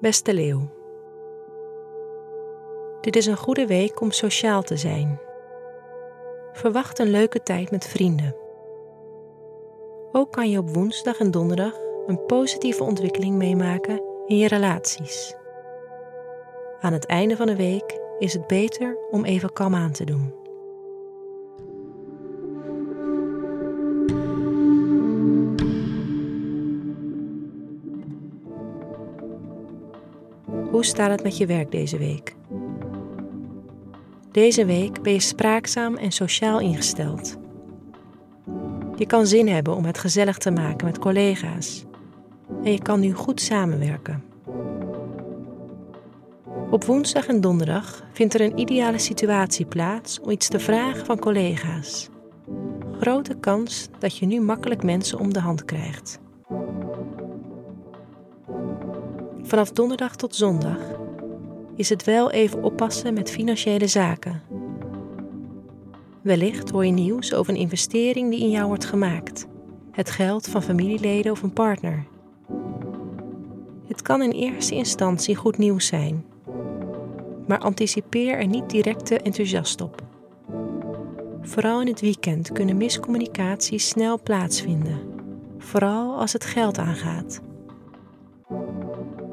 Beste leeuw. Dit is een goede week om sociaal te zijn. Verwacht een leuke tijd met vrienden. Ook kan je op woensdag en donderdag een positieve ontwikkeling meemaken in je relaties. Aan het einde van de week is het beter om even kalm aan te doen. Hoe staat het met je werk deze week? Deze week ben je spraakzaam en sociaal ingesteld. Je kan zin hebben om het gezellig te maken met collega's en je kan nu goed samenwerken. Op woensdag en donderdag vindt er een ideale situatie plaats om iets te vragen van collega's. Grote kans dat je nu makkelijk mensen om de hand krijgt. Vanaf donderdag tot zondag is het wel even oppassen met financiële zaken. Wellicht hoor je nieuws over een investering die in jou wordt gemaakt, het geld van familieleden of een partner. Het kan in eerste instantie goed nieuws zijn, maar anticipeer er niet direct te enthousiast op. Vooral in het weekend kunnen miscommunicaties snel plaatsvinden, vooral als het geld aangaat.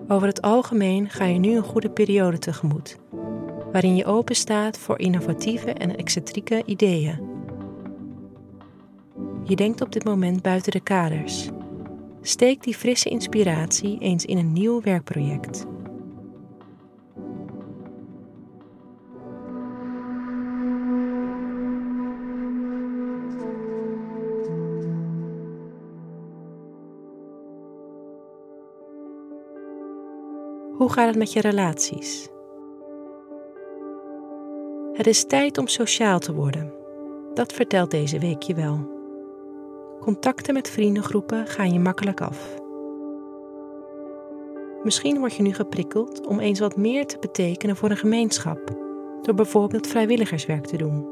Over het algemeen ga je nu een goede periode tegemoet, waarin je open staat voor innovatieve en excentrieke ideeën. Je denkt op dit moment buiten de kaders. Steek die frisse inspiratie eens in een nieuw werkproject. Hoe gaat het met je relaties? Het is tijd om sociaal te worden. Dat vertelt deze week je wel. Contacten met vriendengroepen gaan je makkelijk af. Misschien word je nu geprikkeld om eens wat meer te betekenen voor een gemeenschap, door bijvoorbeeld vrijwilligerswerk te doen.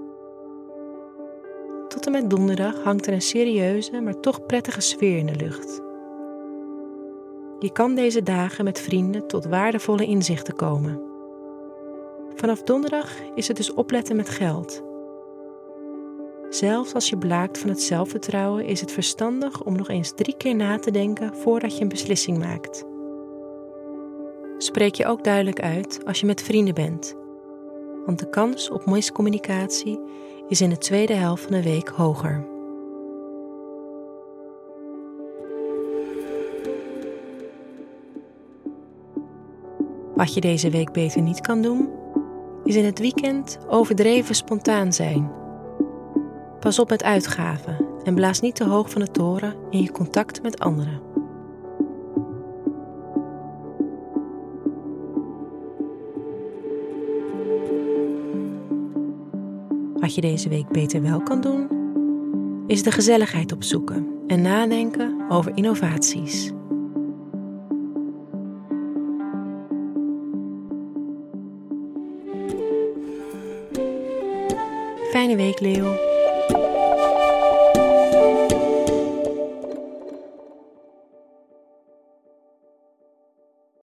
Tot en met donderdag hangt er een serieuze, maar toch prettige sfeer in de lucht. Je kan deze dagen met vrienden tot waardevolle inzichten komen. Vanaf donderdag is het dus opletten met geld. Zelfs als je blaakt van het zelfvertrouwen, is het verstandig om nog eens drie keer na te denken voordat je een beslissing maakt. Spreek je ook duidelijk uit als je met vrienden bent, want de kans op miscommunicatie is in de tweede helft van de week hoger. Wat je deze week beter niet kan doen, is in het weekend overdreven spontaan zijn. Pas op met uitgaven en blaas niet te hoog van de toren in je contact met anderen. Wat je deze week beter wel kan doen, is de gezelligheid opzoeken en nadenken over innovaties. Fijne week, Leo.